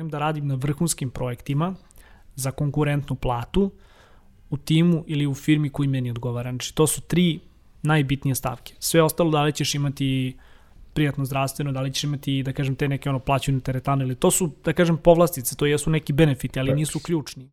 Želim da radim na vrhunskim projektima za konkurentnu platu u timu ili u firmi koji meni odgovara. Znači, to su tri najbitnije stavke. Sve ostalo da li ćeš imati prijatno zdravstveno, da li ćeš imati, da kažem, te neke ono plaćene teretane ili to su, da kažem, povlastice, to jesu neki benefiti, ali nisu ključni.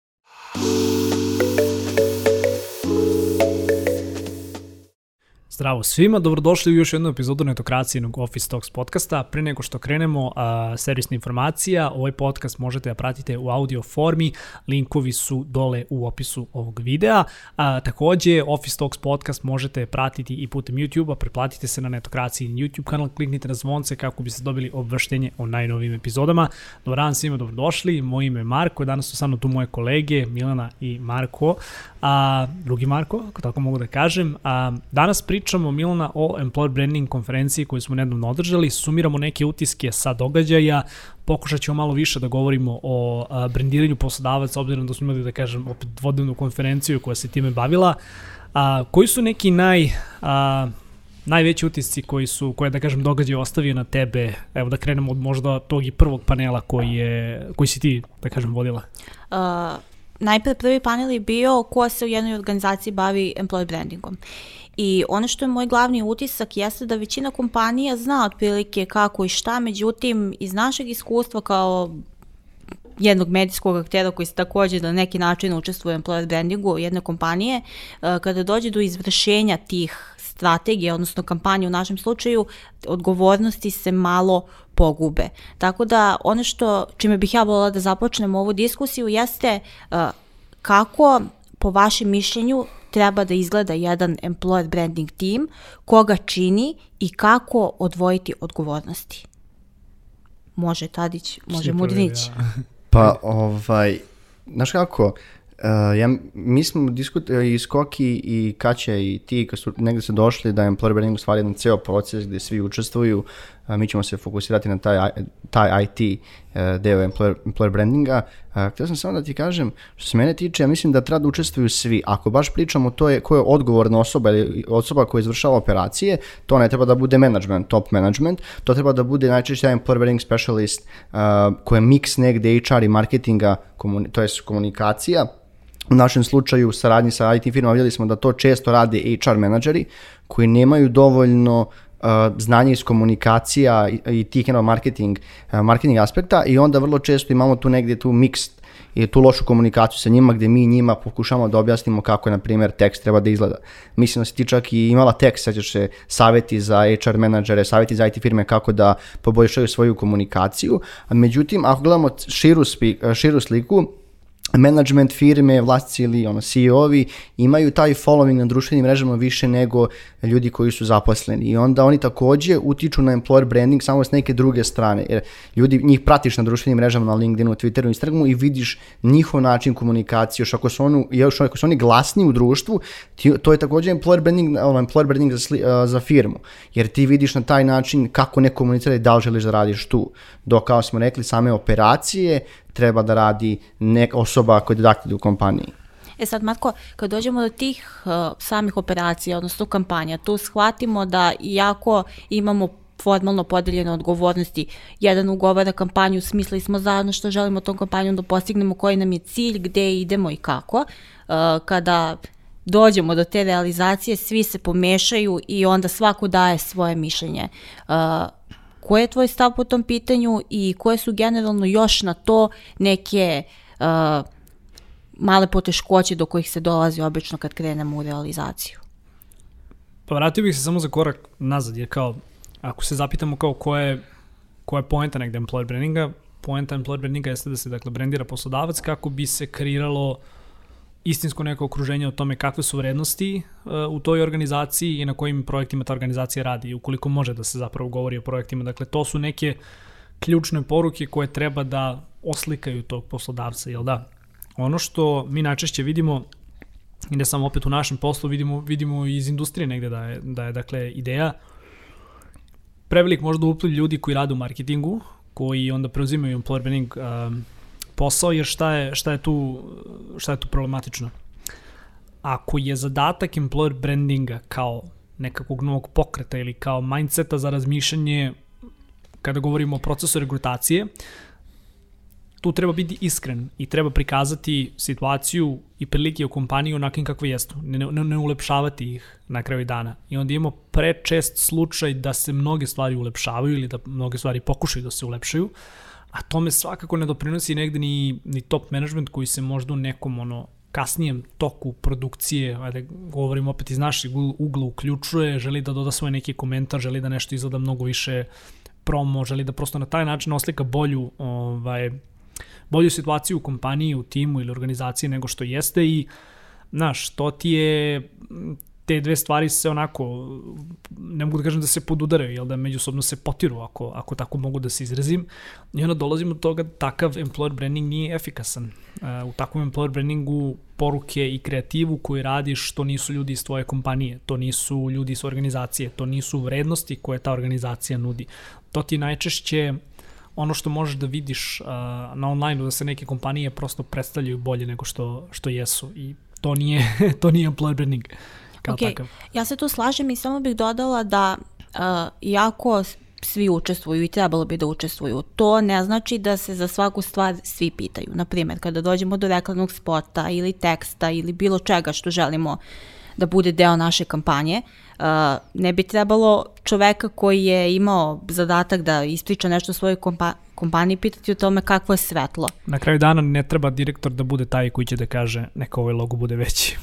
Zdravo svima, dobrodošli u još jednu epizodu netokracijenog Office Talks podcasta. Pre nego što krenemo, a, servisna informacija, ovaj podcast možete da pratite u audio formi, linkovi su dole u opisu ovog videa. A, takođe, Office Talks podcast možete pratiti i putem YouTube-a, preplatite se na netokraciji YouTube kanal, kliknite na zvonce kako biste dobili obvrštenje o najnovim epizodama. Dobar dan svima, dobrodošli, moje ime je Marko, danas su sa mnom tu moje kolege Milana i Marko, a, drugi Marko, ako tako mogu da kažem. A, danas pričamo pričamo Milana o Employer Branding konferenciji koju smo nedavno održali, sumiramo neke utiske sa događaja, pokušat ćemo malo više da govorimo o a, brandiranju poslodavaca, obzirom da smo imali, da kažem, opet dvodnevnu konferenciju koja se time bavila. A, koji su neki naj... A, najveći utisci koji su, koje da kažem događaj ostavio na tebe, evo da krenemo od možda tog i prvog panela koji je, koji si ti, da kažem, vodila? Uh, najpre prvi panel je bio ko se u jednoj organizaciji bavi employer brandingom. I ono što je moj glavni utisak jeste da većina kompanija zna otprilike kako i šta, međutim iz našeg iskustva kao jednog medijskog aktera koji se takođe na neki način učestvuje u employer brandingu jedne kompanije, eh, kada dođe do izvršenja tih strategije, odnosno kampanje u našem slučaju, odgovornosti se malo pogube. Tako da ono što, čime bih ja volila da započnem ovu diskusiju jeste uh, kako po vašem mišljenju treba da izgleda jedan employer branding team, koga čini i kako odvojiti odgovornosti. Može Tadić, može Mudrinić. Ja. pa, ovaj, znaš kako, Uh, ja, mi smo diskutovali i Skoki i Kaća i ti kad su negde se došli da je employer branding u stvari jedan ceo proces gde svi učestvuju, uh, mi ćemo se fokusirati na taj, taj IT uh, deo employer, employer brandinga. Uh, htio sam samo da ti kažem, što se mene tiče, ja mislim da treba da učestvuju svi. Ako baš pričamo to je ko je odgovorna osoba ili osoba koja izvršava operacije, to ne treba da bude management, top management, to treba da bude najčešće employer branding specialist uh, koja je mix negde HR i marketinga, komuni, to je komunikacija, U našem slučaju u saradnji sa IT firmama vidjeli smo da to često rade HR menadžeri koji nemaju dovoljno uh, znanje iz komunikacija i, tih you marketing, uh, marketing aspekta i onda vrlo često imamo tu negdje tu mixed i tu lošu komunikaciju sa njima gde mi njima pokušamo da objasnimo kako na primjer tekst treba da izgleda. Mislim da si ti čak i imala tekst, sećaš se, saveti za HR menadžere, saveti za IT firme kako da poboljšaju svoju komunikaciju. Međutim, ako gledamo širu, spi, širu sliku, management firme, vlasnici ili ono, CEO-ovi imaju taj following na društvenim mrežama više nego ljudi koji su zaposleni i onda oni takođe utiču na employer branding samo s neke druge strane jer ljudi, njih pratiš na društvenim mrežama na LinkedInu, Twitteru, Instagramu i vidiš njihov način komunikacije, još ako su, onu, još ako su oni glasni u društvu, ti, to je takođe employer branding, ono, employer branding za, sli, uh, za firmu, jer ti vidiš na taj način kako ne komunicira i da li želiš da radiš tu. Dok, kao smo rekli, same operacije treba da radi neka osoba koja je didaktilj u kompaniji. E sad, Matko, kad dođemo do tih uh, samih operacija, odnosno kampanja, tu shvatimo da iako imamo formalno podeljene odgovornosti. Jedan ugovara kampanju, smislili smo zajedno što želimo tom kampanjom da postignemo, koji nam je cilj, gde idemo i kako. Uh, kada dođemo do te realizacije, svi se pomešaju i onda svako daje svoje mišljenje. Uh, Koji je tvoj stav po tom pitanju i koje su generalno još na to neke uh, male poteškoće do kojih se dolazi obično kad krenemo u realizaciju? Pa vratio bih se samo za korak nazad, jer kao, ako se zapitamo kao ko je, ko je poenta negde employer brandinga, poenta employer brandinga jeste da se dakle brandira poslodavac kako bi se kreiralo uh, istinsko neko okruženje o tome kakve su vrednosti uh, u toj organizaciji i na kojim projektima ta organizacija radi, ukoliko može da se zapravo govori o projektima. Dakle, to su neke ključne poruke koje treba da oslikaju tog poslodavca, jel da? Ono što mi najčešće vidimo, i ne samo opet u našem poslu, vidimo, vidimo iz industrije negde da je, da je dakle, ideja, prevelik možda upliv ljudi koji rade u marketingu, koji onda preuzimaju employer branding um, posao, jer šta je, šta je, tu, šta je tu problematično? Ako je zadatak employer brandinga kao nekakvog novog pokreta ili kao mindseta za razmišljanje kada govorimo o procesu rekrutacije, tu treba biti iskren i treba prikazati situaciju i prilike u kompaniji onakim kakve jestu, ne, ne, ne ulepšavati ih na kraju dana. I onda imamo prečest slučaj da se mnoge stvari ulepšavaju ili da mnoge stvari pokušaju da se ulepšaju, a tome svakako ne doprinosi negde ni, ni top management koji se možda u nekom ono kasnijem toku produkcije, ajde govorim opet iz našeg ugla uključuje, želi da doda svoj neki komentar, želi da nešto izgleda mnogo više promo, želi da prosto na taj način oslika bolju ovaj, bolju situaciju u kompaniji, u timu ili organizaciji nego što jeste i znaš, to ti je te dve stvari se onako, ne mogu da kažem da se podudaraju, jel da međusobno se potiru, ako, ako tako mogu da se izrazim. I onda dolazimo do toga da takav employer branding nije efikasan. Uh, u takvom employer brandingu poruke i kreativu koju radiš, to nisu ljudi iz tvoje kompanije, to nisu ljudi iz organizacije, to nisu vrednosti koje ta organizacija nudi. To ti najčešće ono što možeš da vidiš uh, na online da se neke kompanije prosto predstavljaju bolje nego što, što jesu i to nije, to nije employer branding kao okay. takav. Ja se tu slažem i samo bih dodala da uh, jako svi učestvuju i trebalo bi da učestvuju. To ne znači da se za svaku stvar svi pitaju. Naprimjer, kada dođemo do reklamnog spota ili teksta ili bilo čega što želimo da bude deo naše kampanje, uh, ne bi trebalo čoveka koji je imao zadatak da ispriča nešto svojoj kompa kompaniji pitati o tome kakvo je svetlo. Na kraju dana ne treba direktor da bude taj koji će da kaže neka ovaj logo bude veći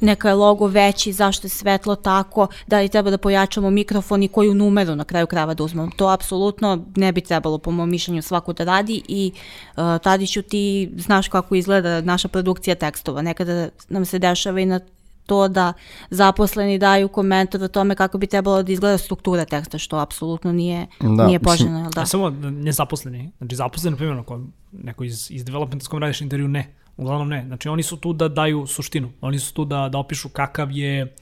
neka je logo veći, zašto je svetlo tako, da li treba da pojačamo mikrofon i koju numeru na kraju krava da uzmemo. To apsolutno ne bi trebalo po mom mišljenju svako da radi i uh, Tadiću ti znaš kako izgleda naša produkcija tekstova. Nekada nam se dešava i na to da zaposleni daju komentar o tome kako bi trebalo da izgleda struktura teksta, što apsolutno nije, da, nije poželjno. Da. A samo ne zaposleni, znači zaposleni, na primjer, ako neko iz, iz developmenta s kojom radiš intervju, ne. Uglavnom ne. Znači oni su tu da daju suštinu. Oni su tu da, da opišu kakav je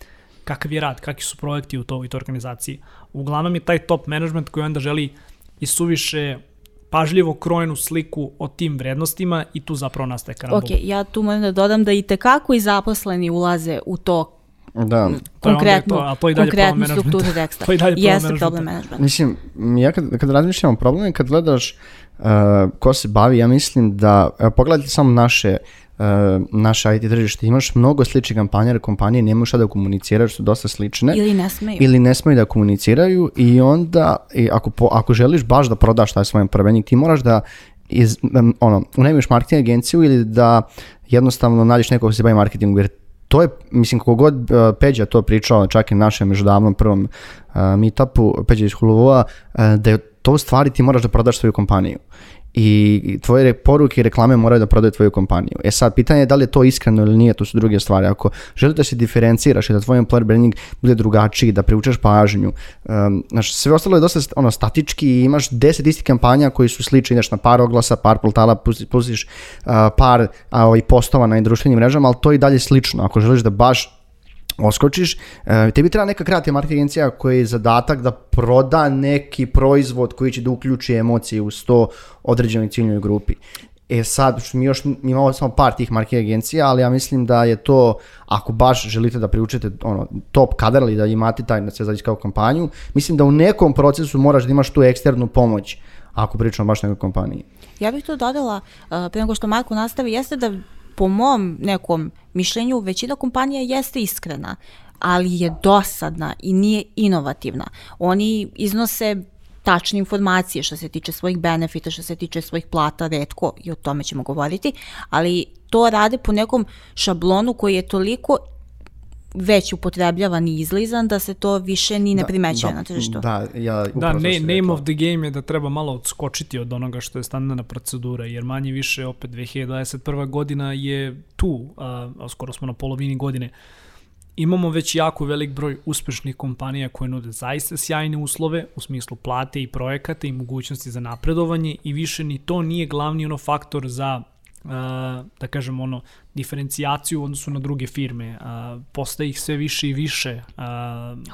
kakav je rad, kakvi su projekti u toj, toj organizaciji. Uglavnom je taj top management koji onda želi i suviše pažljivo krojenu sliku o tim vrednostima i tu zapravo nastaje karambol. Ok, ja tu moram da dodam da i tekako i zaposleni ulaze u to Da. Konkretno, to, a to i dalje konkretnu strukturu teksta. to i dalje Jeste problem management. Mislim, ja kad, kad razmišljam o problemu, kad gledaš uh, ko se bavi, ja mislim da, evo, pogledajte samo naše uh, naše IT tržište, imaš mnogo sličnih kampanja, jer kompanije nemaju šta da komuniciraju, su dosta slične. Ili ne smeju. Ili ne smeju da komuniciraju i onda, i ako, po, ako želiš baš da prodaš taj svoj prvenik, ti moraš da iz, um, ono, unajmiš marketing agenciju ili da jednostavno nađeš nekog ko se bavi marketingom, jer to je, mislim, kako god uh, Peđa to pričao, čak i na našem međudavnom prvom uh, meetupu, Peđa iz Huluvova, uh, da je to u stvari ti moraš da prodaš svoju kompaniju i tvoje poruke i reklame moraju da prodaju tvoju kompaniju. E sad, pitanje je da li je to iskreno ili nije, to su druge stvari. Ako želiš da se diferenciraš i da tvoj employer branding bude drugačiji, da privučeš pažnju, um, znaš, sve ostalo je dosta ono, statički i imaš deset istih kampanja koji su slični, ideš na par oglasa, par portala, pustiš uh, par uh, postova na društvenim mrežama, ali to je i dalje slično. Ako želiš da baš oskočiš, e, tebi treba neka kreativna marketing agencija koja je zadatak da proda neki proizvod koji će da uključi emocije u sto određenoj ciljnoj grupi. E sad, mi još imamo samo par tih marketing agencija, ali ja mislim da je to, ako baš želite da priučete ono, top kadar ili da imate taj na sve kao kampanju, mislim da u nekom procesu moraš da imaš tu eksternu pomoć, ako pričamo baš nekoj kompaniji. Ja bih to dodala, uh, pre nego što Marko nastavi, jeste da po mom nekom mišljenju većina kompanija jeste iskrena, ali je dosadna i nije inovativna. Oni iznose tačne informacije što se tiče svojih benefita, što se tiče svojih plata, redko i o tome ćemo govoriti, ali to rade po nekom šablonu koji je toliko već upotrebljavan i izlizan da se to više ni ne da, primećuje da, na tržištu. Da, ja da ne, name of the game je da treba malo odskočiti od onoga što je standardna procedura, jer manje više opet 2021. godina je tu, a, a skoro smo na polovini godine. Imamo već jako velik broj uspešnih kompanija koje nude zaista sjajne uslove u smislu plate i projekata i mogućnosti za napredovanje i više ni to nije glavni ono faktor za da kažem ono diferencijaciju u odnosu na druge firme. Postaje ih sve više i više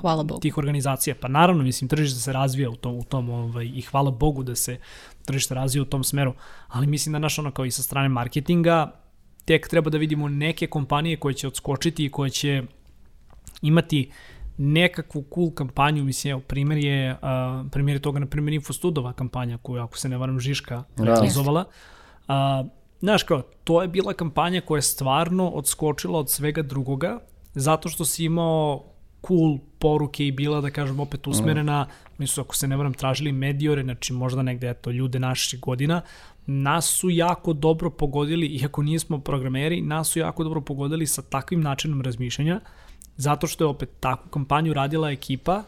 hvala Bogu. tih organizacija. Pa naravno, mislim, tržište se razvija u tom, u tom ovaj, i hvala Bogu da se tržište razvija u tom smeru, ali mislim da naš ono kao i sa strane marketinga tek treba da vidimo neke kompanije koje će odskočiti i koje će imati nekakvu cool kampanju, mislim, evo, primjer je, uh, primjer je toga, na primjer, Infostudova kampanja koju, ako se ne varam, Žiška realizovala. Da A, znaš kao, to je bila kampanja koja je stvarno odskočila od svega drugoga, zato što si imao cool poruke i bila, da kažem, opet usmerena, mm. nisu, ako se ne varam, tražili mediore, znači možda negde, eto, ljude naših godina, nas su jako dobro pogodili, iako nismo programeri, nas su jako dobro pogodili sa takvim načinom razmišljanja, zato što je opet takvu kampanju radila ekipa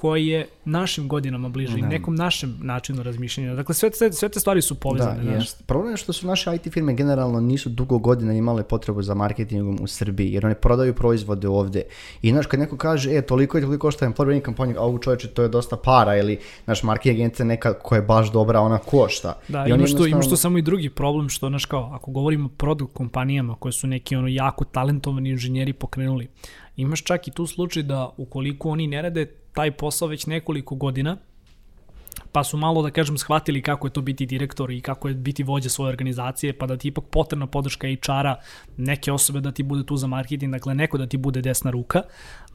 koji je našim godinama bliže i nekom našem načinu razmišljanja. Dakle, sve, sve, sve te stvari su povezane. Da, jest. Problem je što su naše IT firme generalno nisu dugo godina imale potrebu za marketingom u Srbiji, jer one prodaju proizvode ovde. I znaš, kad neko kaže, e, toliko i toliko košta employer kampanja, a ovo čoveče, to je dosta para, ili naš marketing agencija neka koja je baš dobra, ona košta. Da, I imaš, jednostavno... imaš tu samo i drugi problem, što, znaš, kao, ako govorimo o produkt kompanijama koje su neki ono jako talentovani inženjeri pokrenuli, imaš čak i tu slučaj da ukoliko oni ne rade taj posao već nekoliko godina, pa su malo, da kažem, shvatili kako je to biti direktor i kako je biti vođa svoje organizacije, pa da ti ipak potrebna podrška HR-a, neke osobe da ti bude tu za marketing, dakle neko da ti bude desna ruka.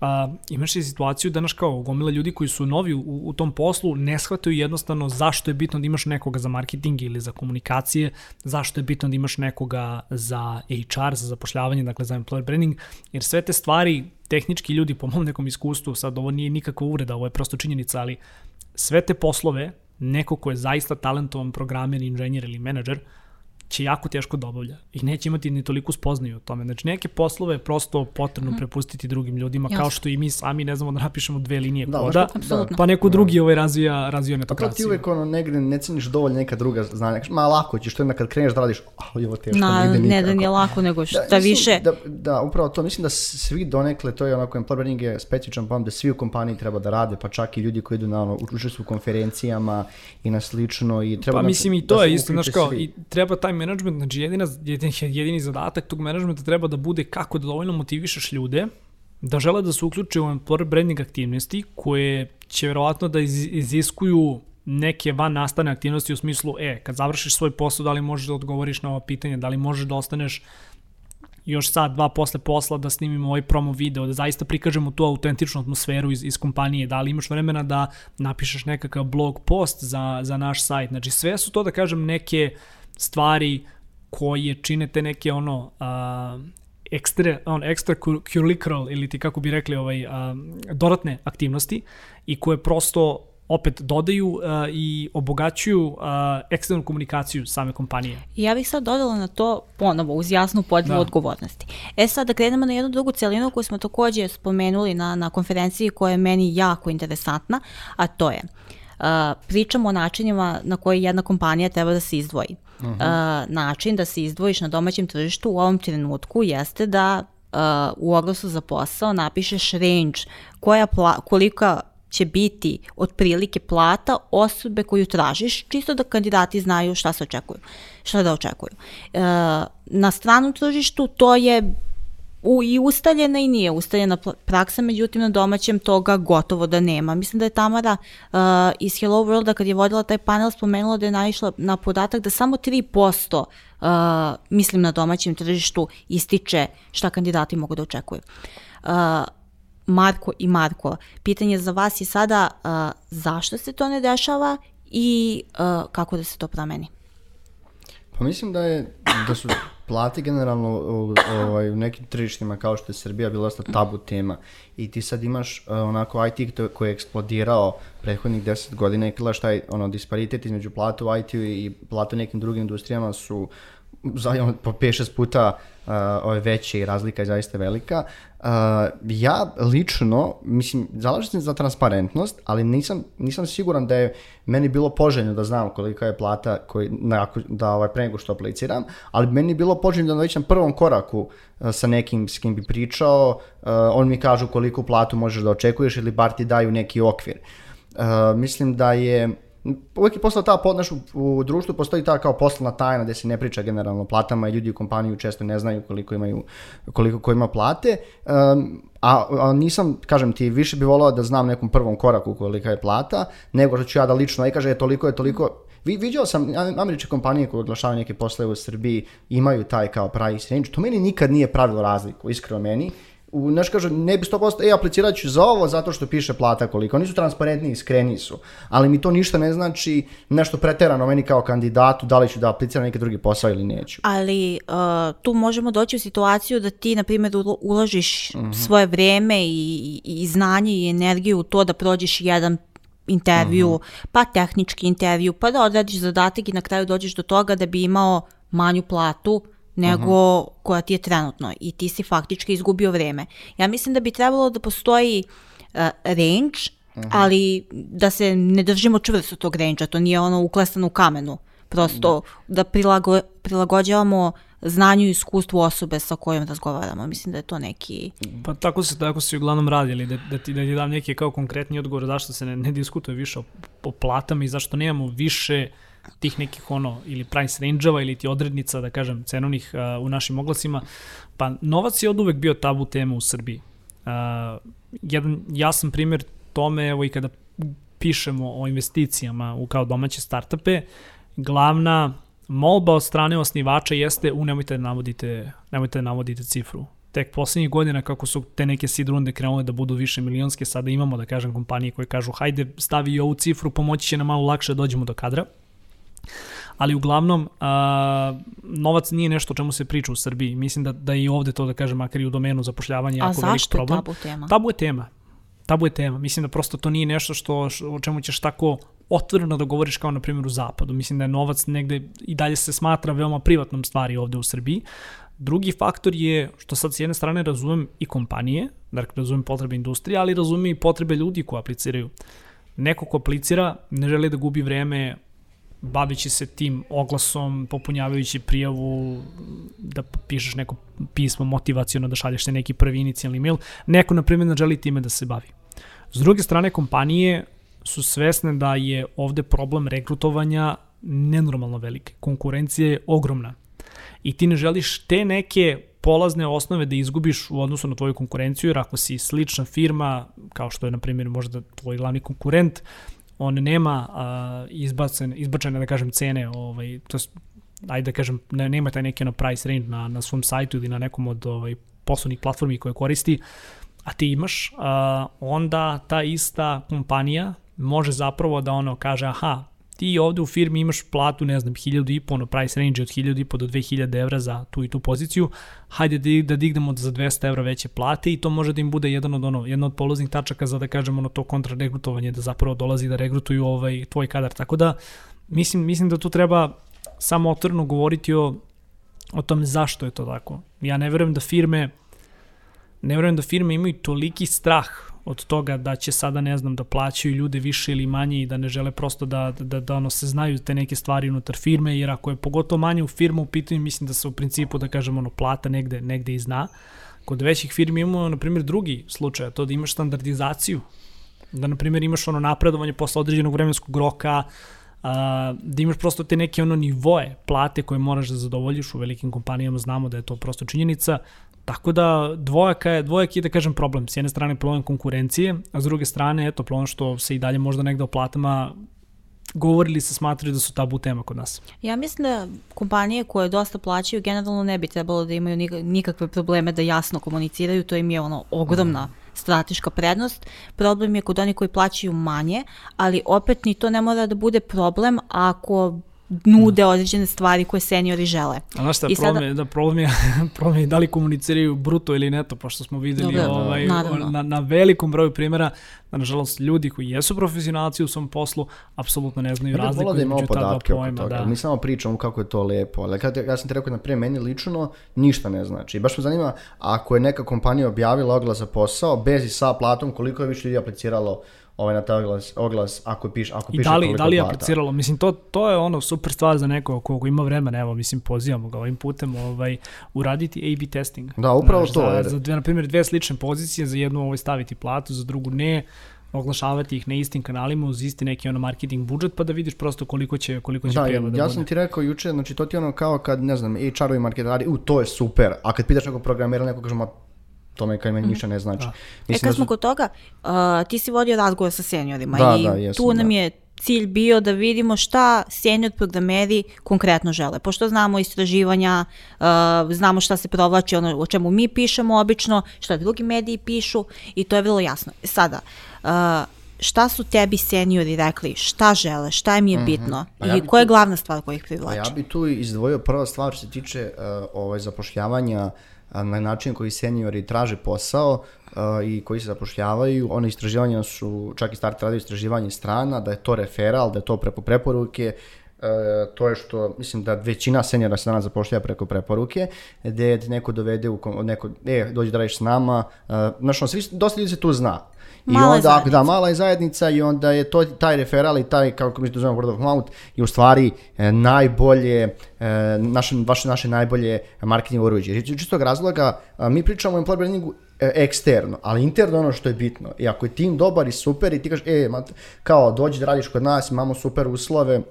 A, imaš i situaciju da naš kao gomila ljudi koji su novi u, u tom poslu ne shvataju jednostavno zašto je bitno da imaš nekoga za marketing ili za komunikacije, zašto je bitno da imaš nekoga za HR, za zapošljavanje, dakle za employer branding, jer sve te stvari tehnički ljudi po mom nekom iskustvu, sad ovo nije nikakva uvreda, ovo je prosto činjenica, ali sve te poslove, neko ko je zaista talentovan programer, inženjer ili menadžer, će jako teško da obavlja i neće imati ni toliko spoznaju o tome. Znači neke poslove je prosto potrebno mm. prepustiti drugim ljudima Jasne. kao što i mi sami ne znamo da napišemo dve linije da, koda, da, pa neko drugi ovaj razvija, razvija netokraciju. Pa to ti uvek ono negde ne ceniš dovoljno neka druga znanja. Ma lako ćeš, to je kad kreneš da radiš, ali ovo teško, Na, ne Ne da nije lako, nego šta da, više. Da, da, upravo to, mislim da svi donekle, to je onako, employer branding je specifičan pojam da svi u kompaniji treba da rade, pa čak i ljudi koji idu na ono, učestvuju u konferencijama i na slično i treba pa da, mislim i to da je isto, znaš kao, i treba taj management, znači jedina, jedini, jedini zadatak tog menadžmenta treba da bude kako da dovoljno motivišeš ljude da žele da se uključe u employer branding aktivnosti koje će verovatno da iz, iziskuju neke van nastane aktivnosti u smislu, e, kad završiš svoj posao, da li možeš da odgovoriš na ova pitanja, da li možeš da ostaneš još sad, dva posle posla da snimimo ovaj promo video, da zaista prikažemo tu autentičnu atmosferu iz, iz kompanije, da li imaš vremena da napišeš nekakav blog post za, za naš sajt. Znači sve su to, da kažem, neke stvari koje čine te neke ono a, ekstra, on, extra curricular ili ti kako bi rekli ovaj, a, dodatne aktivnosti i koje prosto opet dodaju uh, i obogaćuju uh, eksternu komunikaciju same kompanije. Ja bih sad dodala na to ponovo uz jasnu podelu da. odgovornosti. E sad da krenemo na jednu drugu celinu koju smo takođe spomenuli na, na konferenciji koja je meni jako interesantna, a to je uh, pričamo o načinima na koji jedna kompanija treba da se izdvoji. Uh -huh. uh, način da se izdvojiš na domaćem tržištu u ovom trenutku jeste da u oglasu za posao napišeš range koja pla, kolika će biti otprilike plata osobe koju tražiš, čisto da kandidati znaju šta se očekuju, šta da očekuju. E, na stranom tržištu to je u, i ustaljena i nije ustaljena praksa, međutim na domaćem toga gotovo da nema. Mislim da je Tamara uh, iz Hello Worlda kad je vodila taj panel spomenula da je naišla na podatak da samo 3% uh, mislim na domaćem tržištu ističe šta kandidati mogu da očekuju. Uh, Marko i Marko, pitanje za vas je sada uh, zašto se to ne dešava i uh, kako da se to promeni? Pa mislim da je da su plate generalno ovaj, u nekim tržištima kao što je Srbija bila dosta tabu tema. I ti sad imaš uh, onako IT koji je eksplodirao prethodnih 10 godina i gledaš taj ono, disparitet između plata u IT-u i plata u nekim drugim industrijama su za, po 5-6 puta uh, ove veće i razlika je zaista velika. Uh, ja lično, mislim, zalažem se za transparentnost, ali nisam, nisam siguran da je meni bilo poželjno da znam kolika je plata koji, na, da ovaj, pre nego što apliciram, ali meni je bilo poželjno da već na prvom koraku uh, sa nekim s kim bi pričao, uh, on mi kažu koliko platu možeš da očekuješ ili bar ti daju neki okvir. Uh, mislim da je uvek je posla ta, naš, u, društvu postoji ta kao poslovna tajna gde se ne priča generalno platama i ljudi u kompaniju često ne znaju koliko imaju, koliko ko ima plate, um, a, a nisam, kažem ti, više bi volao da znam nekom prvom koraku kolika je plata, nego što ću ja da lično, aj kaže, je toliko, je toliko, Vi, vidio sam američke kompanije koje oglašavaju neke poslove u Srbiji imaju taj kao price range. To meni nikad nije pravilo razliku, iskreno meni. U, znaš kaže, ne bi 100%, e, aplicirat ću za ovo zato što piše plata koliko. Oni su transparentni iskreni su, ali mi to ništa ne znači nešto preterano meni kao kandidatu, da li ću da apliciram neki drugi posao ili neću. Ali uh, tu možemo doći u situaciju da ti, na primjer, ulo- uložiš svoje vreme i, i, znanje i energiju u to da prođeš jedan intervju, pa tehnički intervju, pa da odradiš zadatak i na kraju dođeš do toga da bi imao manju platu nego koja ti je trenutno i ti si faktički izgubio vreme. Ja mislim da bi trebalo da postoji uh, range, ali da se ne držimo čvrsto tog range to nije ono uklesano u kamenu. Prosto da prilago, prilagođavamo znanju i iskustvu osobe sa kojom razgovaramo. Mislim da je to neki... Pa tako se, tako se uglavnom radili, da, da, ti, da ti dam neki kao konkretni odgovor zašto se ne, ne diskutuje više o, o platama i zašto nemamo više tih nekih ono ili price range-ova ili ti odrednica, da kažem, cenovnih uh, u našim oglasima. Pa novac je od uvek bio tabu tema u Srbiji. Uh, jedan jasan primjer tome, evo i kada pišemo o investicijama u kao domaće startupe, glavna molba od strane osnivača jeste u nemojte da navodite, nemojte da navodite cifru. Tek poslednjih godina kako su te neke seed runde krenule da budu više milionske, sada imamo da kažem kompanije koje kažu hajde stavi i ovu cifru, pomoći će nam malo lakše da dođemo do kadra. Ali uglavnom, a, novac nije nešto o čemu se priča u Srbiji. Mislim da, da i ovde to da kažem, makar i u domenu zapošljavanja A jako velik zašto je problem. tabu tema? Tabu je tema. Tabu je tema. Mislim da prosto to nije nešto što, što o čemu ćeš tako otvoreno da govoriš kao na primjer u zapadu. Mislim da je novac negde i dalje se smatra veoma privatnom stvari ovde u Srbiji. Drugi faktor je što sad s jedne strane razumem i kompanije, dakle razumem potrebe industrije, ali razumem i potrebe ljudi koji apliciraju. Neko ko aplicira ne želi da gubi vreme bavići se tim oglasom, popunjavajući prijavu, da pišeš neko pismo motivacijono, da šalješ te neki prvi inicijalni mail. Neko, na primjer, ne želi time da se bavi. S druge strane, kompanije su svesne da je ovde problem rekrutovanja nenormalno velike. Konkurencija je ogromna. I ti ne želiš te neke polazne osnove da izgubiš u odnosu na tvoju konkurenciju, jer ako si slična firma, kao što je, na primjer, možda tvoj glavni konkurent, on nema uh, izbacen, izbačene, da kažem, cene, ovaj, to ajde da kažem, ne, nema taj neki ono price range na, na svom sajtu ili na nekom od ovaj, poslovnih platformi koje koristi, a ti imaš, uh, onda ta ista kompanija može zapravo da ono kaže, aha, ti ovde u firmi imaš platu, ne znam, 1000 i po, ono price range od 1000 i po do 2000 evra za tu i tu poziciju, hajde da, da dignemo za 200 evra veće plate i to može da im bude jedan od ono, jedna od polaznih tačaka za da kažemo ono to kontraregrutovanje, da zapravo dolazi da regrutuju ovaj tvoj kadar. Tako da mislim, mislim da tu treba samo otvoreno govoriti o, o tome zašto je to tako. Ja ne verujem da firme ne verujem da firme imaju toliki strah od toga da će sada, ne znam, da plaćaju ljude više ili manje i da ne žele prosto da, da, da ono se znaju te neke stvari unutar firme, jer ako je pogotovo manje u firmu u pitanju, mislim da se u principu, da kažem, ono, plata negde, negde i zna. Kod većih firmi imamo, na primjer, drugi slučaj, to da imaš standardizaciju, da, na primjer, imaš ono napredovanje posle određenog vremenskog roka, a, da imaš prosto te neke ono nivoe plate koje moraš da zadovoljiš. U velikim kompanijama, znamo da je to prosto činjenica, Tako da dvojaka je, dvojak je da kažem problem. S jedne strane problem konkurencije, a s druge strane eto problem što se i dalje možda negde o platama govorili se smatraju da su tabu tema kod nas. Ja mislim da kompanije koje dosta plaćaju generalno ne bi trebalo da imaju nik- nikakve probleme da jasno komuniciraju, to im je ono ogromna strateška prednost. Problem je kod onih koji plaćaju manje, ali opet ni to ne mora da bude problem ako nude određene stvari koje seniori žele. A znaš šta, I problem, sada- je, da problem, je, problem je da li komuniciraju bruto ili neto, pošto smo videli Dobro, ovaj, naravno. na, na velikom broju primjera da nažalost ljudi koji jesu profesionalci u svom poslu apsolutno ne znaju razliku da imamo između ta dva podatke oko pojma. toga. Da. Mi samo pričamo kako je to lepo, ali kad, ja sam ti rekao, na primjer, meni lično ništa ne znači. I baš me zanima, ako je neka kompanija objavila oglas za posao, bez i sa platom, koliko je više ljudi apliciralo ovaj, na taj oglas, oglas ako, piš, ako I piše da li, da li je apliciralo? Mislim, to, to je ono super stvar za neko kogo ima vremena, evo, mislim, pozivamo ga ovim putem ovaj, uraditi A-B testing. Da, upravo Znaš, to, Za, jer- za dve, na primjer, dve slične pozicije, za jednu ovaj, staviti platu, za drugu ne, oglašavati ih na istim kanalima uz isti neki ono marketing budžet pa da vidiš prosto koliko će koliko će Da, prijava ja, da ja sam ti rekao juče, znači to ti je ono kao kad, ne znam, HR-ovi marketari, u, to je super, a kad pitaš nekog programera, neko kaže, ma, to me kao meni ništa ne znači. Da. E, kad da smo su- kod toga, uh, ti si vodio razgovor sa seniorima Da, i da, jesam, tu nam da. je cilj bio da vidimo šta senior programeri konkretno žele. Pošto znamo istraživanja, uh, znamo šta se provlači, ono o čemu mi pišemo obično, šta drugi mediji pišu i to je vrlo jasno. Sada, uh, šta su tebi seniori rekli, šta žele, šta im je mhm. bitno mm -hmm. ja i koja je glavna stvar koja ih privlači? Ja bi tu izdvojio prva stvar što se tiče uh, ovaj, zapošljavanja na način koji seniori traže posao i koji se zapošljavaju, one istraživanja su, čak i start radio istraživanje strana, da je to referal, da je to preko preporuke, to je što, mislim da većina senjora se danas zapošljava preko preporuke, gde te neko dovede u, neko, e, dođi da radiš s nama, e, znaš, on, svi, dosta ljudi se tu zna, I mala onda, da, mala je zajednica i onda je to, taj referal i taj, kako mi to zovemo word of mouth, je u stvari e, najbolje, e, naše, vaše, naše najbolje marketing oruđe. Iz čistog razloga, a, mi pričamo o employer brandingu e, eksterno, ali interno ono što je bitno. I ako je tim dobar i super i ti kažeš, e, kao, dođi da radiš kod nas, imamo super uslove,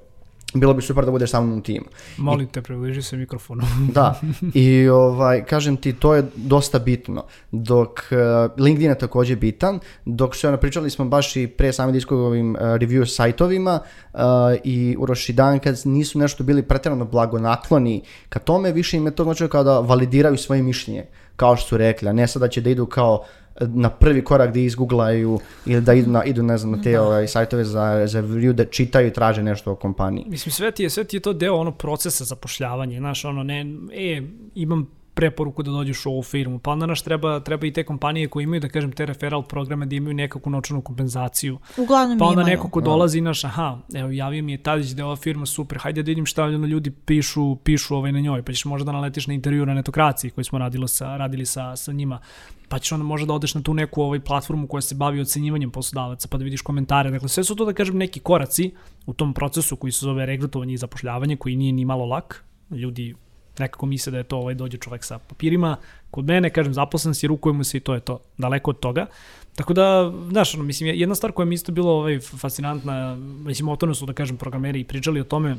bilo bi super da budeš sa mnom u timu. Molim te, približi se mikrofonu. da, i ovaj, kažem ti, to je dosta bitno. Dok uh, LinkedIn je takođe bitan, dok što ono, pričali smo baš i pre same diskog ovim uh, review sajtovima uh, i Uroš i Dan kad nisu nešto bili pretjerano blagonakloni ka tome, više im je to znači kao da validiraju svoje mišljenje, kao što su rekli, a ne sada će da idu kao na prvi korak da izgooglaju ili da idu na, idu, ne znam, na te da. ovaj, sajtove za, za review da čitaju i traže nešto o kompaniji. Mislim, sve ti je, sve ti je to deo ono procesa zapošljavanja, znaš, ono, ne, e, imam preporuku da dođeš u ovu firmu. Pa onda naš treba, treba i te kompanije koje imaju, da kažem, te referral programe da imaju nekakvu novčanu kompenzaciju. Uglavnom Pa onda imaju. neko ko da. dolazi naš, aha, evo, javio mi je Tadić da je ova firma super, hajde da vidim šta ljudi pišu, pišu ovaj na njoj, pa ćeš možda da naletiš na intervju na netokraciji koji smo radili sa, radili sa, sa njima pa ćeš onda možda da odeš na tu neku ovaj platformu koja se bavi ocenjivanjem poslodavaca, pa da vidiš komentare. Dakle, sve su to, da kažem, neki koraci u tom procesu koji se zove regrutovanje i zapošljavanje, koji nije ni malo lak. Ljudi nekako misle da je to ovaj dođe čovek sa papirima. Kod mene, kažem, zaposlen si, rukujemo se i to je to. Daleko od toga. Tako da, znaš, ono, mislim, jedna stvar koja mi isto bilo ovaj, fascinantna, mislim, o tome su, da kažem, programeri i pričali o tome,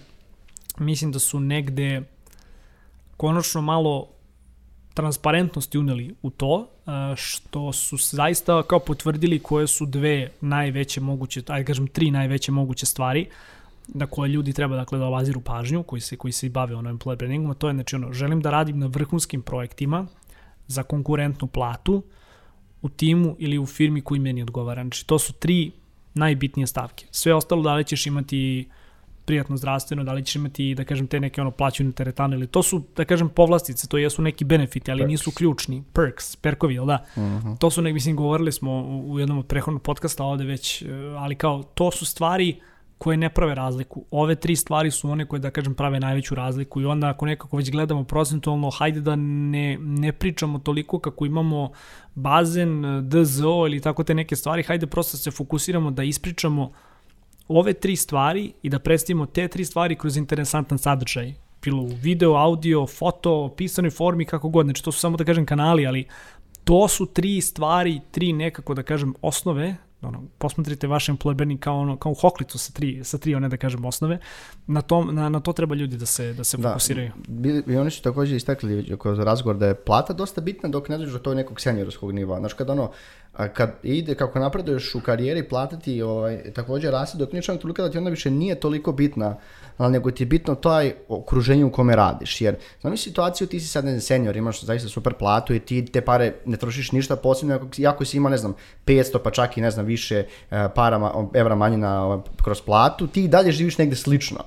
mislim da su negde konačno malo transparentnosti uneli u to, što su zaista kao potvrdili koje su dve najveće moguće, ajde kažem tri najveće moguće stvari na koje ljudi treba dakle da obaziru pažnju, koji se, koji se bave ono employer brandingom, to je znači ono, želim da radim na vrhunskim projektima za konkurentnu platu u timu ili u firmi koji meni odgovara. Znači to su tri najbitnije stavke. Sve ostalo da li ćeš imati prijatno zdravstveno, da li ćeš imati, da kažem, te neke ono plaćene teretane ili to su, da kažem, povlastice, to jesu neki benefiti, ali perks. nisu ključni. Perks, perkovi, jel da? Uh mhm. -huh. To su, nek, mislim, govorili smo u jednom od prehodnog podcasta ovde već, e, ali kao, to su stvari koje ne prave razliku. Ove tri stvari su one koje, da kažem, prave najveću razliku i onda ako nekako već gledamo procentualno, hajde da ne, ne pričamo toliko kako imamo bazen, DZO ili tako te neke stvari, hajde prosto se fokusiramo da ispričamo ove tri stvari i da predstavimo te tri stvari kroz interesantan sadržaj. Bilo u video, audio, foto, pisanoj formi, kako god. Znači, to su samo da kažem kanali, ali to su tri stvari, tri nekako da kažem osnove ono, posmatrite vaš employer branding kao, ono, kao hoklicu sa tri, sa tri one, da kažem, osnove. Na, to, na, na to treba ljudi da se, da se da, fokusiraju. Bili, I oni su takođe istakli kroz razgovor da je plata dosta bitna dok ne dođeš do tog nekog senjorskog nivoa. Znaš, kad ono, a kad ide, kako napreduješ u karijeri, platiti ovaj, takođe rasti dok ničem toliko da ti onda više nije toliko bitna, ali nego ti je bitno taj okruženje u kome radiš. Jer, znam situaciju, ti si sad ne senior, imaš zaista super platu i ti te pare ne trošiš ništa posebno, ako, ako si ima, ne znam, 500 pa čak i ne znam više uh, para, evra manje na, kroz platu, ti dalje živiš negde slično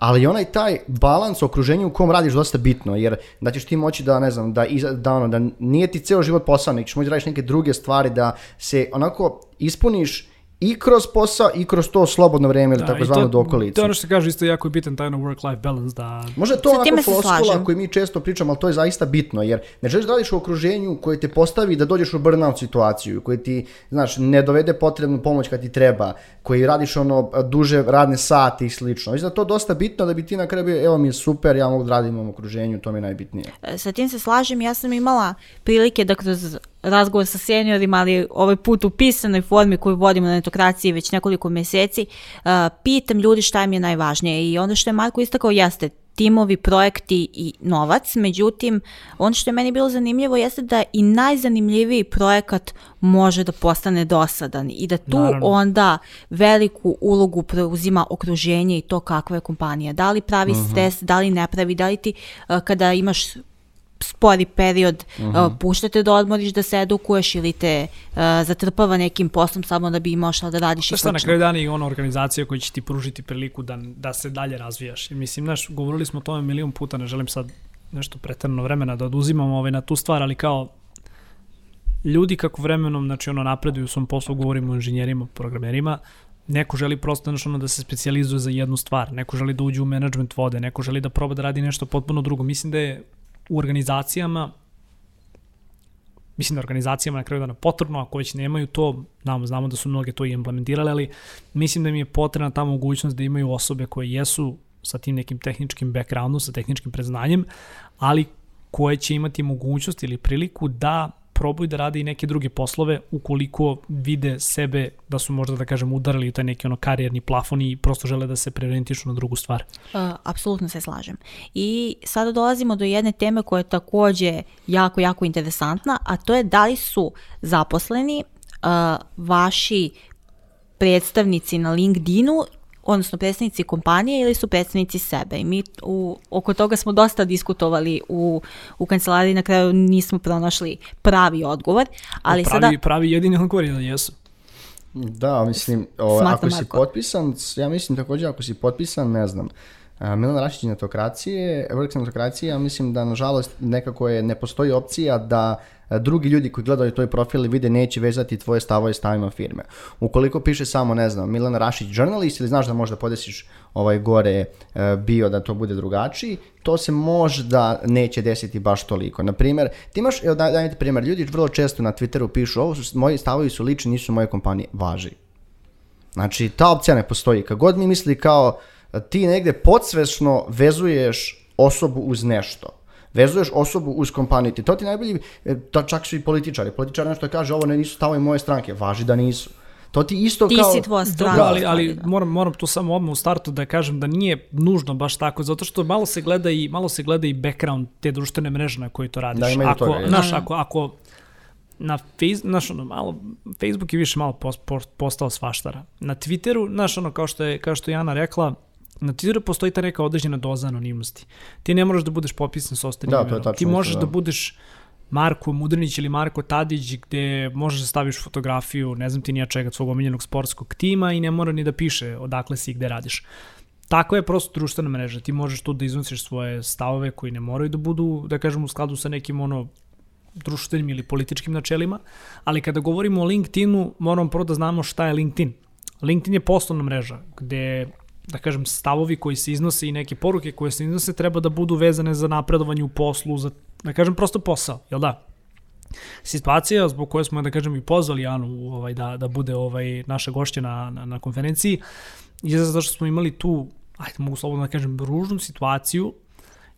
ali onaj taj balans okruženju u kom radiš dosta bitno, jer da ćeš ti moći da, ne znam, da, iza, da, ono, da nije ti ceo život posao, nek ćeš moći da radiš neke druge stvari, da se onako ispuniš i kroz posao i kroz to slobodno vreme ili da, tako zvano dokolicu. To je ono što se kaže isto jako je bitan taj work-life balance. Da... Može to onako floskula koju mi često pričamo, ali to je zaista bitno, jer ne želiš da radiš u okruženju koje te postavi da dođeš u burnout situaciju, koji ti, znaš, ne dovede potrebnu pomoć kad ti treba, koji radiš ono duže radne sate i slično. Mislim da to dosta bitno da bi ti na kraju bio, evo mi je super, ja mogu da radim u okruženju, to mi je najbitnije. E, sa tim se slažem, ja sam imala prilike da kroz razgovor sa seniorima, ali ovaj put u pisanoj formi koju vodimo na netokraciji već nekoliko meseci, uh, pitam ljudi šta im je najvažnije i ono što je Marko istakao jeste, timovi, projekti i novac, međutim, ono što je meni bilo zanimljivo jeste da i najzanimljiviji projekat može da postane dosadan i da tu Naravno. onda veliku ulogu preuzima okruženje i to kakva je kompanija. Da li pravi stres, da li ne pravi, da li ti uh, kada imaš spori period, uh, puštate da odmoriš da se edukuješ ili te uh, zatrpava nekim poslom samo da bi imao šta da radiš i Šta na slično. kraju dana i ona organizacija koja će ti pružiti priliku da, da se dalje razvijaš. I mislim, znaš, govorili smo o tome milion puta, ne želim sad nešto pretrano vremena da oduzimamo ovaj, na tu stvar, ali kao ljudi kako vremenom, znači ono napreduju u svom poslu, govorimo o inženjerima, programerima, neko želi prosto znači, ono, da se specijalizuje za jednu stvar, neko želi da uđe u management vode, neko želi da proba da radi nešto potpuno drugo. Mislim da je u organizacijama mislim da organizacijama na kraju dana potrebno, ako već nemaju to, znamo, znamo da su mnoge to i implementirale, ali mislim da mi je potrebna ta mogućnost da imaju osobe koje jesu sa tim nekim tehničkim backgroundom, sa tehničkim preznanjem, ali koje će imati mogućnost ili priliku da probaju da rade i neke druge poslove ukoliko vide sebe da su možda da kažem udarili u taj neki ono karijerni plafon i prosto žele da se preorientišu na drugu stvar. Uh, apsolutno se slažem. I sada dolazimo do jedne teme koja je takođe jako, jako interesantna, a to je da li su zaposleni uh, vaši predstavnici na LinkedInu odnosno predstavnici kompanije ili su predstavnici sebe. I mi u, oko toga smo dosta diskutovali u, u kancelariji, na kraju nismo pronašli pravi odgovor, ali pravi, sada... pravi jedini odgovor je da jesu. Da, mislim, o, Smatram, ako si Marko. potpisan, ja mislim također ako si potpisan, ne znam, Milan Rašić je netokracije, Vrh netokracije, ja mislim da nažalost nekako je, ne postoji opcija da drugi ljudi koji gledaju tvoj profil i vide neće vezati tvoje stavove stavima firme. Ukoliko piše samo, ne znam, Milan Rašić journalist ili znaš da možda podesiš ovaj gore bio da to bude drugačiji, to se možda neće desiti baš toliko. Na primjer, ti imaš, evo daj, daj mi ti primjer, ljudi vrlo često na Twitteru pišu, ovo su, moji stavovi su lični, nisu moje kompanije, važi. Znači, ta opcija ne postoji. Kad god mi misli kao ti negde podsvesno vezuješ osobu uz nešto. Vezuješ osobu uz kompaniju. Ti- To ti najbolji, e, to čak su i političari. Političari nešto kaže, ovo ne nisu stavovi moje stranke. Važi da nisu. To ti isto Ti kao... si tvoja strana. Dobro, ali, Da. ali moram, moram tu samo odmah u startu da kažem da nije nužno baš tako, zato što malo se gleda i, malo se gleda i background te društvene mreže na koje to radiš. Da, ima i ako, toga, je. znaš, Da. ako, ako na face, znaš, ono, malo, Facebook je više malo post, post, postao svaštara. Na Twitteru, znaš, ono, kao što je, kao što je Jana rekla, na Twitteru postoji ta neka određena doza anonimnosti. Ti ne moraš da budeš popisan sa ostalim Da, imenom. Ti možeš da. da budeš Marko Mudrinić ili Marko Tadić gde možeš da staviš fotografiju, ne znam ti nija čega, svog omiljenog sportskog tima i ne mora ni da piše odakle si i gde radiš. Tako je prosto društvena mreža. Ti možeš tu da iznosiš svoje stavove koji ne moraju da budu, da kažem, u skladu sa nekim ono društvenim ili političkim načelima, ali kada govorimo o LinkedInu, moramo prvo da znamo šta je LinkedIn. LinkedIn je poslovna mreža gde da kažem, stavovi koji se iznose i neke poruke koje se iznose treba da budu vezane za napredovanje u poslu, za, da kažem, prosto posao, jel da? Situacija zbog koje smo, da kažem, i pozvali Anu ovaj, da, da bude ovaj, naša gošća na, na, na konferenciji, je zato što smo imali tu, ajde, mogu slobodno da kažem, ružnu situaciju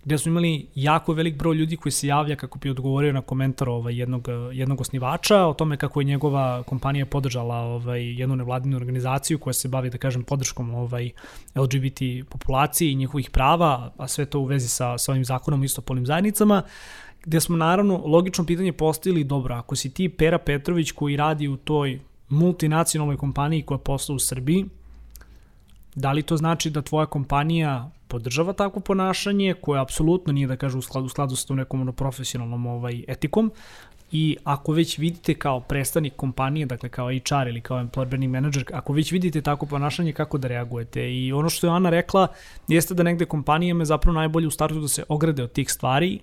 gde smo imali jako velik broj ljudi koji se javlja kako bi odgovorio na komentar ovaj, jednog, jednog osnivača o tome kako je njegova kompanija podržala ovaj, jednu nevladinu organizaciju koja se bavi, da kažem, podrškom ovaj, LGBT populaciji i njihovih prava, a sve to u vezi sa, sa ovim zakonom o istopolnim zajednicama, gde smo naravno logično pitanje postavili, dobro, ako si ti Pera Petrović koji radi u toj multinacionalnoj kompaniji koja posla u Srbiji, da li to znači da tvoja kompanija podržava takvo ponašanje koje apsolutno nije da kaže u skladu, u skladu sa tom nekom ono profesionalnom ovaj, etikom i ako već vidite kao predstavnik kompanije, dakle kao HR ili kao branding manager, ako već vidite takvo ponašanje, kako da reagujete? I ono što je Ana rekla jeste da negde kompanijama je zapravo najbolje u startu da se ograde od tih stvari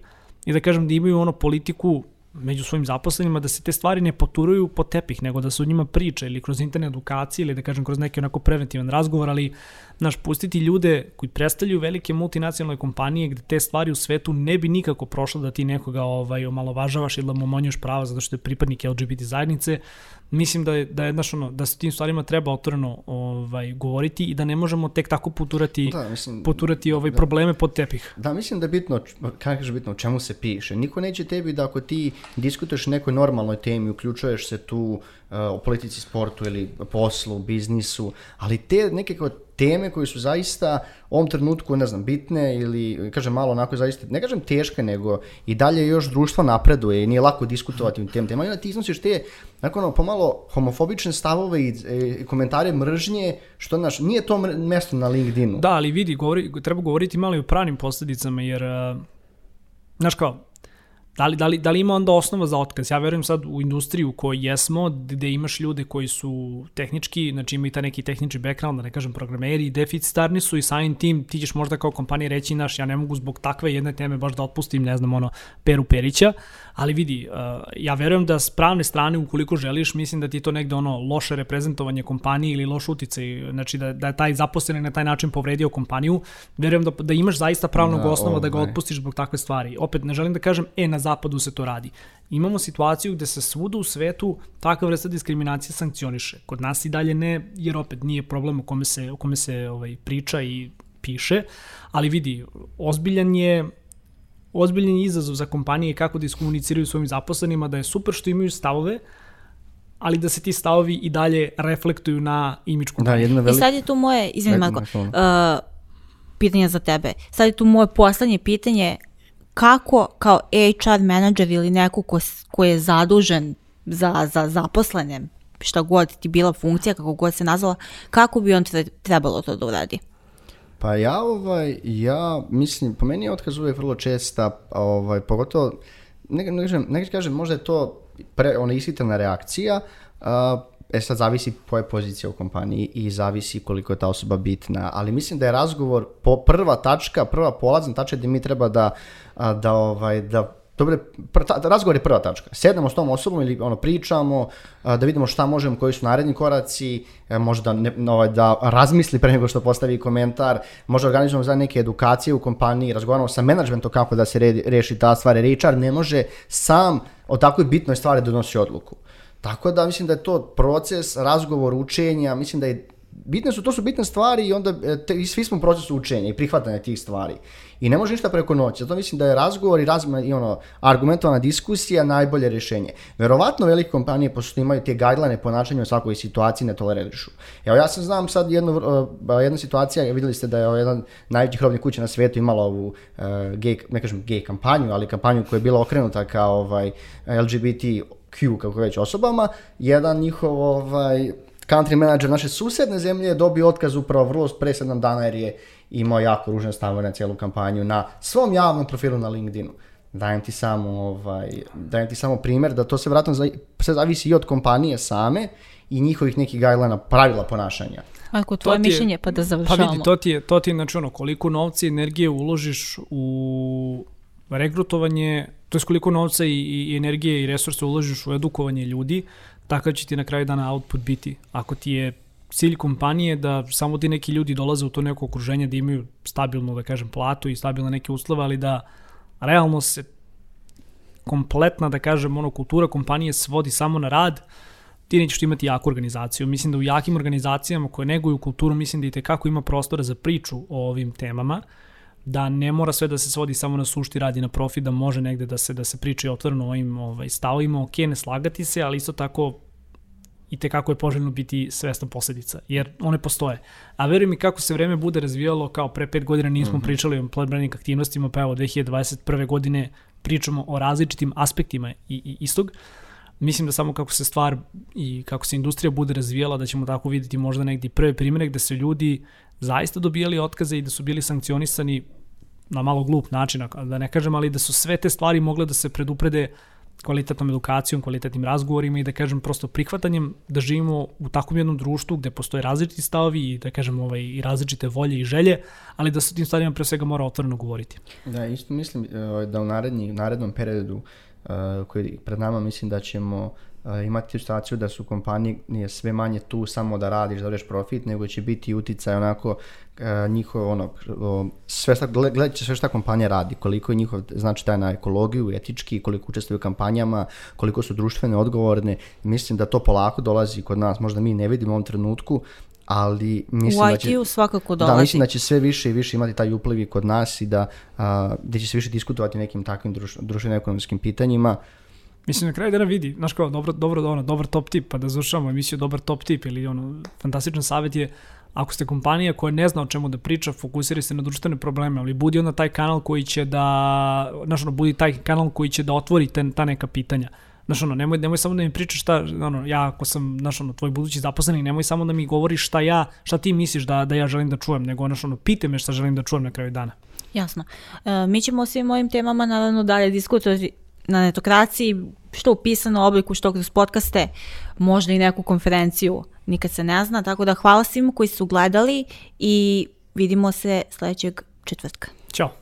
i da kažem da imaju ono politiku među svojim zaposlenima da se te stvari ne poturuju po tepih, nego da se o njima priča ili kroz internet edukacije ili da kažem kroz neki onako preventivan razgovor, ali znaš, pustiti ljude koji predstavljaju velike multinacionalne kompanije gde te stvari u svetu ne bi nikako prošlo da ti nekoga ovaj, omalovažavaš ili da mu omonjuješ prava zato što je pripadnik LGBT zajednice, mislim da je, da je znaš, ono, da se tim stvarima treba otvoreno ovaj, govoriti i da ne možemo tek tako poturati, Da, mislim, poturati ovaj, da. probleme pod tepih. Da, mislim da je bitno, kako kažeš bitno, o čemu se piše. Niko neće tebi da ako ti diskutuješ nekoj normalnoj temi, uključuješ se tu uh, o politici, sportu ili poslu, biznisu, ali te neke kao teme koje su zaista u ovom trenutku, ne znam, bitne ili, kažem, malo onako zaista, ne kažem teške, nego i dalje još društvo napreduje i nije lako diskutovati o tem temama. I onda ti iznosiš te, nakon ono, pomalo homofobične stavove i, i komentare mržnje, što, znaš, nije to mesto na LinkedInu. Da, ali vidi, govori, treba govoriti malo i o pranim posledicama, jer, uh, znaš kao, Da li, da, li, da li ima onda osnova za otkaz? Ja verujem sad u industriju u kojoj jesmo, gde imaš ljude koji su tehnički, znači imaju ta neki tehnički background, da ne kažem programeri, deficitarni su i samim tim ti ćeš možda kao kompanija reći, naš, ja ne mogu zbog takve jedne teme baš da otpustim, ne znam, ono, Peru Perića, ali vidi, uh, ja verujem da s pravne strane, ukoliko želiš, mislim da ti to negde ono loše reprezentovanje kompanije ili loš uticaj, znači da, da je taj zaposleni na taj način povredio kompaniju, verujem da, da imaš zaista pravnog da, osnova ovaj. da ga otpustiš zbog takve stvari. Opet, ne želim da kažem, e, na zapadu se to radi. Imamo situaciju gde se svuda u svetu takva vrsta diskriminacije sankcioniše. Kod nas i dalje ne, jer opet nije problem o kome se, o kome se ovaj, priča i piše, ali vidi, ozbiljan je ozbiljan izazov za kompanije kako da iskomuniciraju svojim zaposlenima, da je super što imaju stavove, ali da se ti stavovi i dalje reflektuju na imidž kompanije. Da, jedna velika... I sad je tu moje, izvini Marko, uh, pitanje za tebe. Sad je tu moje poslednje pitanje, kako kao HR menadžer ili neko ko, ko je zadužen za, za zaposlene, šta god ti bila funkcija, kako god se nazvala, kako bi on trebalo to da uradi? Pa ja, ovaj, ja mislim, po meni je otkaz uvijek vrlo česta, ovaj, pogotovo, ne, ne, kažem, ne kažem, možda je to pre, ona ishitrena reakcija, a, e sad zavisi koja je pozicija u kompaniji i zavisi koliko je ta osoba bitna, ali mislim da je razgovor po prva tačka, prva polazna tačka gde mi treba da, da, ovaj, da Dobre, pr, ta, razgovor je prva tačka. Sednemo s tom osobom ili ono, pričamo, a, da vidimo šta možemo, koji su naredni koraci, e, možda ne, ovaj, da razmisli pre nego što postavi komentar, možda organizujemo za neke edukacije u kompaniji, razgovaramo sa menadžmentom kako da se re, reši ta stvar. HR ne može sam o takvoj bitnoj stvari da donosi odluku. Tako da mislim da je to proces, razgovor, učenja, mislim da je bitne su, to su bitne stvari i onda e, te, i svi smo u procesu učenja i prihvatanja tih stvari. I ne može ništa preko noći. Zato mislim da je razgovor i, razma, i ono, argumentovana diskusija najbolje rješenje. Verovatno velike kompanije, pošto imaju te guideline ponašanja u svakoj situaciji, ne toleririšu. Evo ja sam znam sad jednu, uh, jedna situacija, videli ste da je jedan najveći hrobni kuća na svijetu imala ovu uh, gay, ne kažem gay kampanju, ali kampanju koja je bila okrenuta kao ovaj, LGBT Q, kako već osobama, jedan njihov ovaj, country manager naše susedne zemlje je dobio otkaz upravo vrlo pre 7 dana jer je imao jako ružne stavove na cijelu kampanju na svom javnom profilu na LinkedInu. Dajem ti samo, ovaj, dajem ti samo primjer da to se vratno sve zavisi i od kompanije same i njihovih nekih gajlana, pravila ponašanja. Ako tvoje to mišljenje, pa da završavamo. Pa vidi, to ti je, to ti je znači ono, koliko novca i energije uložiš u regrutovanje, to je koliko novca i, i energije i resursa uložiš u edukovanje ljudi, takav će ti na kraju dana output biti. Ako ti je cilj kompanije da samo ti neki ljudi dolaze u to neko okruženje da imaju stabilnu, da kažem, platu i stabilne neke uslove, ali da realno se kompletna, da kažem, ono, kultura kompanije svodi samo na rad, ti nećeš imati jaku organizaciju. Mislim da u jakim organizacijama koje neguju kulturu, mislim da i tekako ima prostora za priču o ovim temama, da ne mora sve da se svodi samo na sušti radi na profit, da može negde da se da se priča otvoreno o ovim ovaj, stavovima, ok, ne slagati se, ali isto tako i te kako je poželjno biti svestan posledica, jer one postoje. A veruj mi kako se vreme bude razvijalo, kao pre pet godina nismo mm -hmm. pričali o employer branding aktivnostima, pa evo 2021. godine pričamo o različitim aspektima i, i istog. Mislim da samo kako se stvar i kako se industrija bude razvijala, da ćemo tako videti možda negdje prve primere gde se ljudi zaista dobijali otkaze i da su bili sankcionisani na malo glup način, da ne kažem, ali da su sve te stvari mogle da se preduprede kvalitetnom edukacijom, kvalitetnim razgovorima i da kažem prosto prihvatanjem da živimo u takvom jednom društvu gde postoje različiti stavovi i da kažem ovaj, i različite volje i želje, ali da se tim stvarima pre svega mora otvoreno govoriti. Da, isto mislim eh, da u narednom periodu uh, koji pred nama mislim da ćemo uh, imati situaciju da su kompanije sve manje tu samo da radiš, da radiš profit, nego će biti uticaj onako njihov ono, sve šta, gledat će sve šta kompanija radi, koliko je njihov, znači taj na ekologiju, etički, koliko učestvuju u kampanjama, koliko su društvene odgovorne, mislim da to polako dolazi kod nas, možda mi ne vidimo u ovom trenutku, ali mislim u da će, svakako dolazi. Da, mislim da će sve više i više imati taj upliv kod nas i da, a, da će se više diskutovati o nekim takvim druš, društveno-ekonomskim pitanjima, Mislim, na kraju dana vidi, znaš kao, dobro, dobro, ono, dobar top tip, pa da završamo emisiju dobar top tip ili ono, fantastičan savjet je Ako ste kompanija koja ne zna o čemu da priča, fokusira se na društvene probleme, ali budi onda taj kanal koji će da, znaš ono, budi taj kanal koji će da otvori te, ta neka pitanja. Znaš ono, nemoj, nemoj samo da mi pričaš šta, ono, ja ako sam, znaš ono, tvoj budući zaposlenik, nemoj samo da mi govoriš šta ja, šta ti misliš da, da ja želim da čujem, nego, znaš ono, pite me šta želim da čujem na kraju dana. Jasno. E, mi ćemo o svim ovim temama naravno dalje diskutovati na netokraciji, što u pisanom obliku, što kroz podcaste, možda i neku konferenciju, nikad se ne zna, tako da hvala svima koji su gledali i vidimo se sledećeg četvrtka. Ćao.